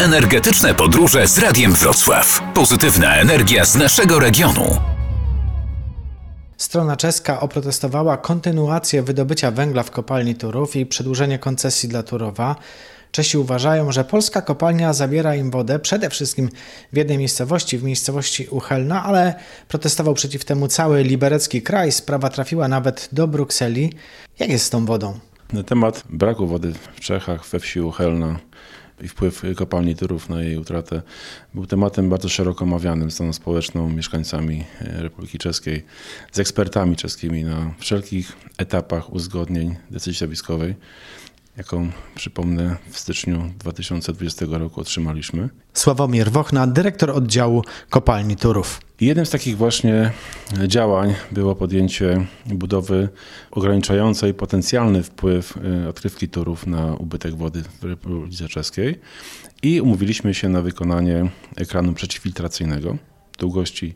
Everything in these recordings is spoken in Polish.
Energetyczne podróże z Radiem Wrocław. Pozytywna energia z naszego regionu. Strona czeska oprotestowała kontynuację wydobycia węgla w kopalni Turów i przedłużenie koncesji dla Turowa. Czesi uważają, że polska kopalnia zabiera im wodę przede wszystkim w jednej miejscowości, w miejscowości Uchelna, ale protestował przeciw temu cały liberecki kraj. Sprawa trafiła nawet do Brukseli. Jak jest z tą wodą? Na temat braku wody w Czechach, we wsi Uchelna i wpływ kopalni Turów na jej utratę był tematem bardzo szeroko omawianym stroną społeczną, mieszkańcami Republiki Czeskiej, z ekspertami czeskimi na wszelkich etapach uzgodnień decyzji środowiskowej jaką przypomnę w styczniu 2020 roku otrzymaliśmy. Sławomir Wochna, dyrektor oddziału kopalni Turów. Jednym z takich właśnie działań było podjęcie budowy ograniczającej potencjalny wpływ y, odkrywki Turów na ubytek wody w Republice Czeskiej i umówiliśmy się na wykonanie ekranu przeciwfiltracyjnego długości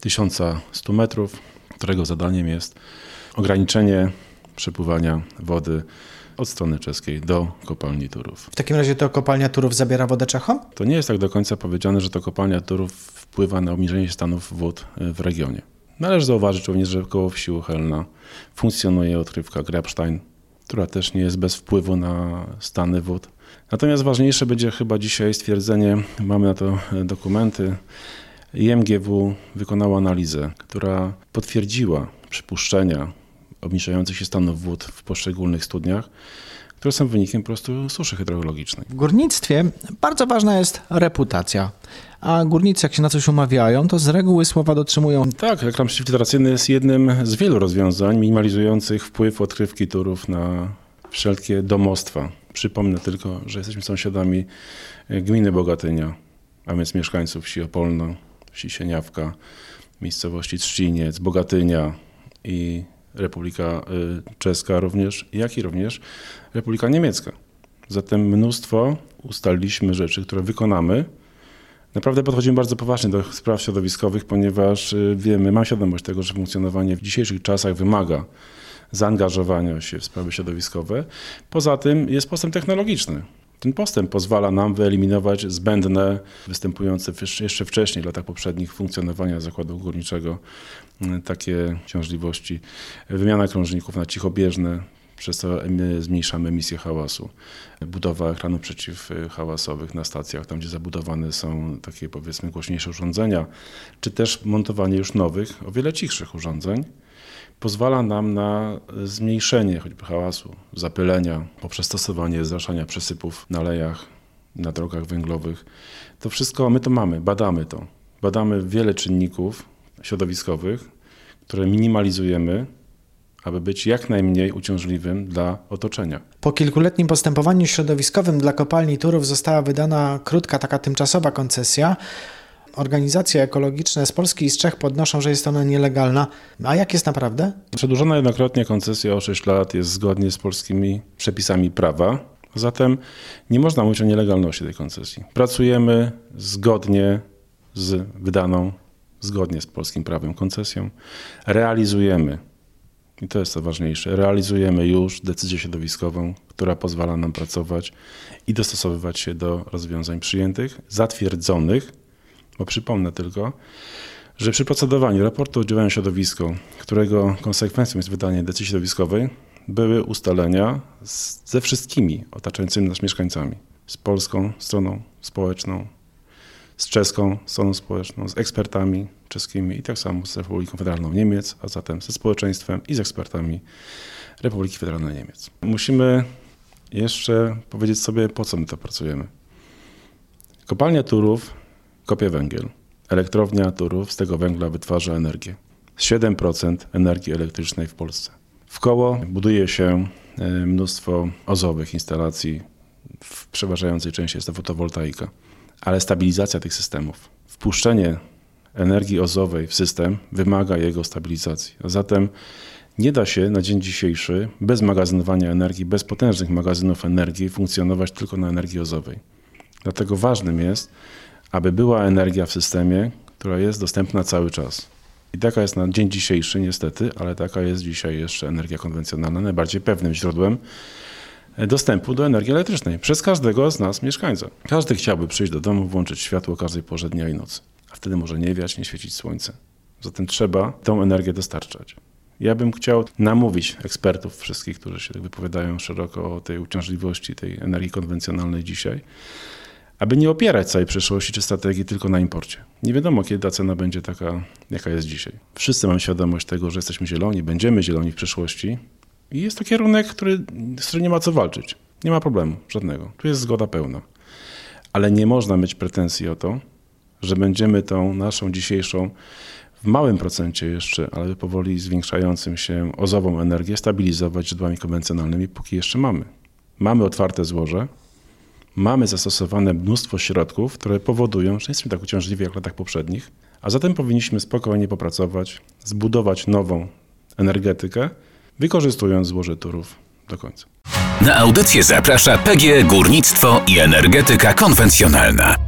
1100 metrów, którego zadaniem jest ograniczenie przepływania wody od strony czeskiej do kopalni Turów. W takim razie to kopalnia Turów zabiera wodę Czechom? To nie jest tak do końca powiedziane, że to kopalnia Turów wpływa na obniżenie stanów wód e, w regionie. Należy zauważyć również, że koło wsi Uchelna funkcjonuje odkrywka Grabstein, która też nie jest bez wpływu na stany wód. Natomiast ważniejsze będzie chyba dzisiaj stwierdzenie, mamy na to e, dokumenty, IMGW wykonała analizę, która potwierdziła przypuszczenia obniżających się stanów wód w poszczególnych studniach, które są wynikiem po prostu suszy hydrologicznej. W górnictwie bardzo ważna jest reputacja. A górnicy, jak się na coś umawiają, to z reguły słowa dotrzymują. Tak, ekran przeciwfiltracyjny jest jednym z wielu rozwiązań minimalizujących wpływ odkrywki turów na wszelkie domostwa. Przypomnę tylko, że jesteśmy sąsiadami gminy Bogatynia, a więc mieszkańców wsi Opolno, wsi Sieniawka, miejscowości Trzciniec, Bogatynia i Republika y, Czeska również, jak i również Republika Niemiecka. Zatem mnóstwo ustaliliśmy rzeczy, które wykonamy. Naprawdę podchodzimy bardzo poważnie do spraw środowiskowych, ponieważ y, wiemy, mam świadomość tego, że funkcjonowanie w dzisiejszych czasach wymaga zaangażowania się w sprawy środowiskowe. Poza tym jest postęp technologiczny. Ten postęp pozwala nam wyeliminować zbędne, występujące jeszcze wcześniej, w latach poprzednich funkcjonowania zakładu górniczego, takie ciążliwości. Wymiana krążników na cichobieżne, przez co zmniejszamy emisję hałasu. Budowa ekranów przeciwhałasowych na stacjach, tam gdzie zabudowane są takie powiedzmy głośniejsze urządzenia, czy też montowanie już nowych, o wiele cichszych urządzeń pozwala nam na zmniejszenie choćby hałasu, zapylenia poprzez stosowanie zraszania przesypów na lejach, na drogach węglowych. To wszystko my to mamy, badamy to. Badamy wiele czynników środowiskowych, które minimalizujemy, aby być jak najmniej uciążliwym dla otoczenia. Po kilkuletnim postępowaniu środowiskowym dla kopalni Turów została wydana krótka, taka tymczasowa koncesja organizacje ekologiczne z Polski i z Czech podnoszą, że jest ona nielegalna. A jak jest naprawdę? Przedłużona jednokrotnie koncesja o 6 lat jest zgodnie z polskimi przepisami prawa. Zatem nie można mówić o nielegalności tej koncesji. Pracujemy zgodnie z wydaną, zgodnie z polskim prawem koncesją. Realizujemy, i to jest to ważniejsze, realizujemy już decyzję środowiskową, która pozwala nam pracować i dostosowywać się do rozwiązań przyjętych, zatwierdzonych bo przypomnę tylko, że przy procedowaniu raportu o oddziaływaniu środowisko, którego konsekwencją jest wydanie decyzji środowiskowej, były ustalenia z, ze wszystkimi otaczającymi nas mieszkańcami. Z polską stroną społeczną, z czeską stroną społeczną, z ekspertami czeskimi i tak samo z Republiką Federalną Niemiec, a zatem ze społeczeństwem i z ekspertami Republiki Federalnej Niemiec. Musimy jeszcze powiedzieć sobie, po co my to pracujemy. Kopalnia Turów kopie węgiel. Elektrownia Turów z tego węgla wytwarza energię. 7% energii elektrycznej w Polsce. W koło buduje się e, mnóstwo ozowych instalacji. W przeważającej części jest to fotowoltaika. Ale stabilizacja tych systemów, wpuszczenie energii ozowej w system wymaga jego stabilizacji. A zatem nie da się na dzień dzisiejszy bez magazynowania energii, bez potężnych magazynów energii funkcjonować tylko na energii ozowej. Dlatego ważnym jest, aby była energia w systemie, która jest dostępna cały czas. I taka jest na dzień dzisiejszy niestety, ale taka jest dzisiaj jeszcze energia konwencjonalna, najbardziej pewnym źródłem dostępu do energii elektrycznej przez każdego z nas mieszkańca. Każdy chciałby przyjść do domu, włączyć światło każdej porze dnia i nocy, a wtedy może nie wiać, nie świecić słońce. Zatem trzeba tą energię dostarczać. Ja bym chciał namówić ekspertów wszystkich, którzy się tak wypowiadają szeroko o tej uciążliwości tej energii konwencjonalnej dzisiaj, aby nie opierać całej przyszłości czy strategii tylko na imporcie. Nie wiadomo, kiedy ta cena będzie taka, jaka jest dzisiaj. Wszyscy mamy świadomość tego, że jesteśmy zieloni, będziemy zieloni w przyszłości i jest to kierunek, który, z którym nie ma co walczyć. Nie ma problemu żadnego. Tu jest zgoda pełna. Ale nie można mieć pretensji o to, że będziemy tą naszą dzisiejszą w małym procencie jeszcze, ale powoli zwiększającym się ozową energię stabilizować źródłami konwencjonalnymi, póki jeszcze mamy. Mamy otwarte złoże, mamy zastosowane mnóstwo środków, które powodują, że jesteśmy tak uciążliwi jak w latach poprzednich, a zatem powinniśmy spokojnie popracować, zbudować nową energetykę, wykorzystując złoże turów do końca. Na audycję zaprasza PG Górnictwo i Energetyka Konwencjonalna.